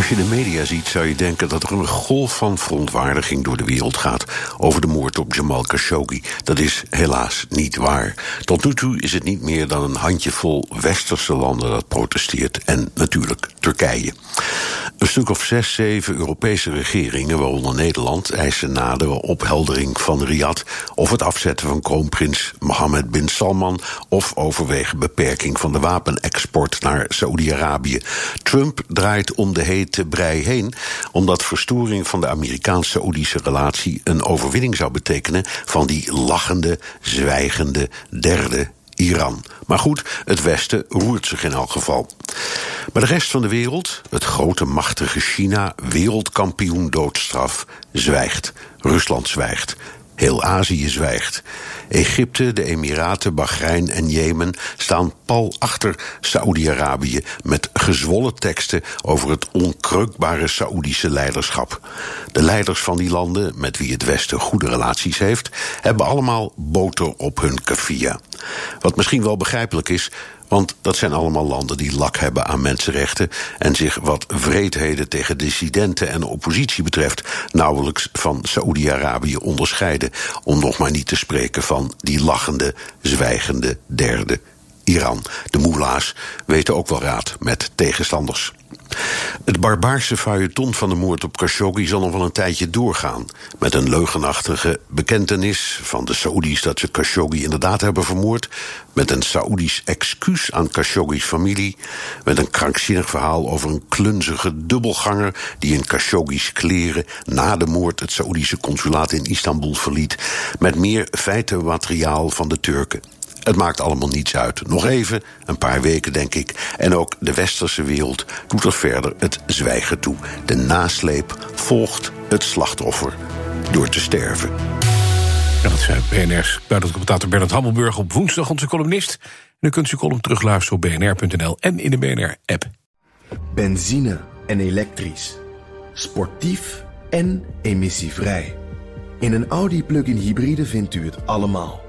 Als je de media ziet, zou je denken dat er een golf van verontwaardiging door de wereld gaat over de moord op Jamal Khashoggi. Dat is helaas niet waar. Tot nu toe is het niet meer dan een handjevol westerse landen dat protesteert en natuurlijk Turkije. Een stuk of zes, zeven Europese regeringen, waaronder Nederland, eisen nadere opheldering van Riyadh of het afzetten van kroonprins Mohammed bin Salman of overwegen beperking van de wapenexport naar Saoedi-Arabië. Trump draait om de hete brei heen, omdat verstoring van de Amerikaans-Saoedische relatie een overwinning zou betekenen van die lachende, zwijgende derde Iran. Maar goed, het Westen roert zich in elk geval. Maar de rest van de wereld, het grote machtige China, wereldkampioen doodstraf, zwijgt. Rusland zwijgt. Heel Azië zwijgt. Egypte, de Emiraten, Bahrein en Jemen staan pal achter Saoedi-Arabië met gezwollen teksten over het onkreukbare Saoedische leiderschap. De leiders van die landen, met wie het Westen goede relaties heeft, hebben allemaal boter op hun kafia. Wat misschien wel begrijpelijk is, want dat zijn allemaal landen die lak hebben aan mensenrechten en zich wat vreedheden tegen dissidenten en oppositie betreft nauwelijks van Saoedi-Arabië onderscheiden. Om nog maar niet te spreken van die lachende, zwijgende derde Iran. De moela's weten ook wel raad met tegenstanders. Het barbaarse feuilleton van de moord op Khashoggi zal nog wel een tijdje doorgaan. Met een leugenachtige bekentenis van de Saoedi's dat ze Khashoggi inderdaad hebben vermoord. Met een Saoedisch excuus aan Khashoggi's familie. Met een krankzinnig verhaal over een klunzige dubbelganger die in Khashoggi's kleren na de moord het Saoedische consulaat in Istanbul verliet. Met meer feitenmateriaal van de Turken. Het maakt allemaal niets uit. Nog even, een paar weken denk ik. En ook de westerse wereld doet er verder het zwijgen toe. De nasleep volgt het slachtoffer door te sterven. Ja, dat zijn BNR's buitencommentator Bernard Hammelburg op woensdag onze columnist. En u kunt uw column terugluisteren op bnr.nl en in de BNR-app. Benzine en elektrisch. Sportief en emissievrij. In een Audi plug-in hybride vindt u het allemaal.